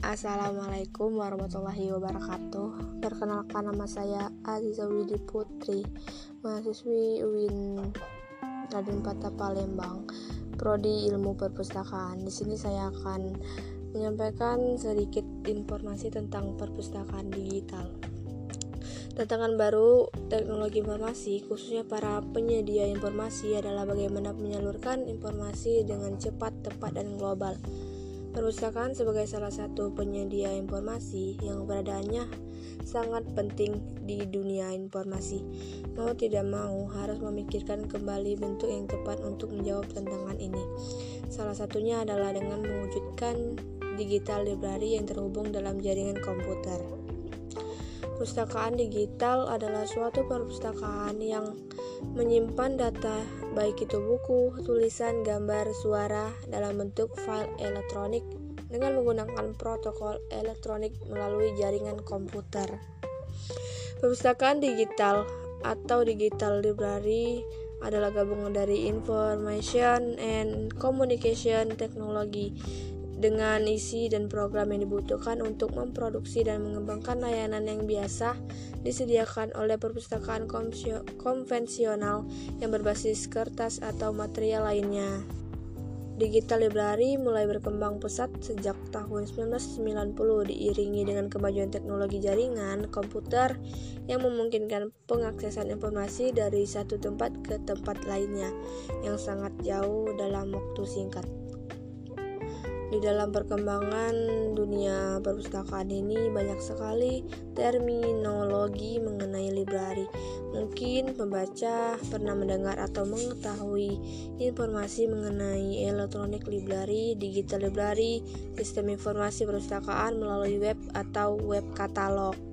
Assalamualaikum warahmatullahi wabarakatuh. Perkenalkan nama saya Aziza Widi Putri Mahasiswi UIN Raden Pata Palembang Prodi Ilmu Perpustakaan. Di sini saya akan menyampaikan sedikit informasi tentang perpustakaan digital. Tantangan baru teknologi informasi, khususnya para penyedia informasi, adalah bagaimana menyalurkan informasi dengan cepat, tepat, dan global. Perpustakaan sebagai salah satu penyedia informasi yang keberadaannya sangat penting di dunia informasi. Mau tidak mau harus memikirkan kembali bentuk yang tepat untuk menjawab tantangan ini. Salah satunya adalah dengan mewujudkan digital library yang terhubung dalam jaringan komputer. Perpustakaan digital adalah suatu perpustakaan yang menyimpan data baik itu buku, tulisan, gambar, suara dalam bentuk file elektronik dengan menggunakan protokol elektronik melalui jaringan komputer. Perpustakaan digital atau digital library adalah gabungan dari information and communication technology dengan isi dan program yang dibutuhkan untuk memproduksi dan mengembangkan layanan yang biasa disediakan oleh perpustakaan konvensional yang berbasis kertas atau material lainnya. Digital library mulai berkembang pesat sejak tahun 1990 diiringi dengan kemajuan teknologi jaringan komputer yang memungkinkan pengaksesan informasi dari satu tempat ke tempat lainnya yang sangat jauh dalam waktu singkat. Di dalam perkembangan dunia perpustakaan ini banyak sekali terminologi mengenai library. Mungkin pembaca pernah mendengar atau mengetahui informasi mengenai electronic library, digital library, sistem informasi perpustakaan melalui web atau web katalog.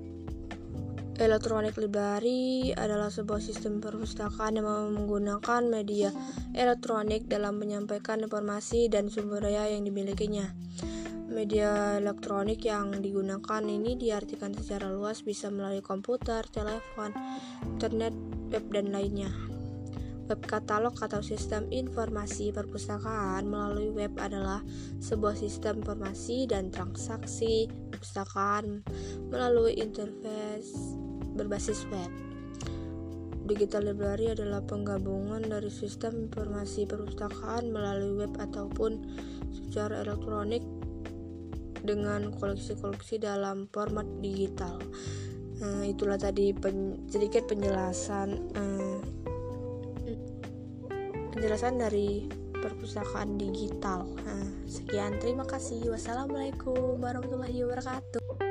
Electronic Library adalah sebuah sistem perpustakaan yang menggunakan media elektronik dalam menyampaikan informasi dan sumber daya yang dimilikinya. Media elektronik yang digunakan ini diartikan secara luas bisa melalui komputer, telepon, internet, web, dan lainnya. Web katalog atau sistem informasi perpustakaan melalui web adalah sebuah sistem informasi dan transaksi perpustakaan melalui interface berbasis web. Digital Library adalah penggabungan dari sistem informasi perpustakaan melalui web ataupun secara elektronik dengan koleksi-koleksi dalam format digital. Nah, itulah tadi pen, sedikit penjelasan eh, penjelasan dari perpustakaan digital. Nah, sekian, terima kasih. Wassalamualaikum warahmatullahi wabarakatuh.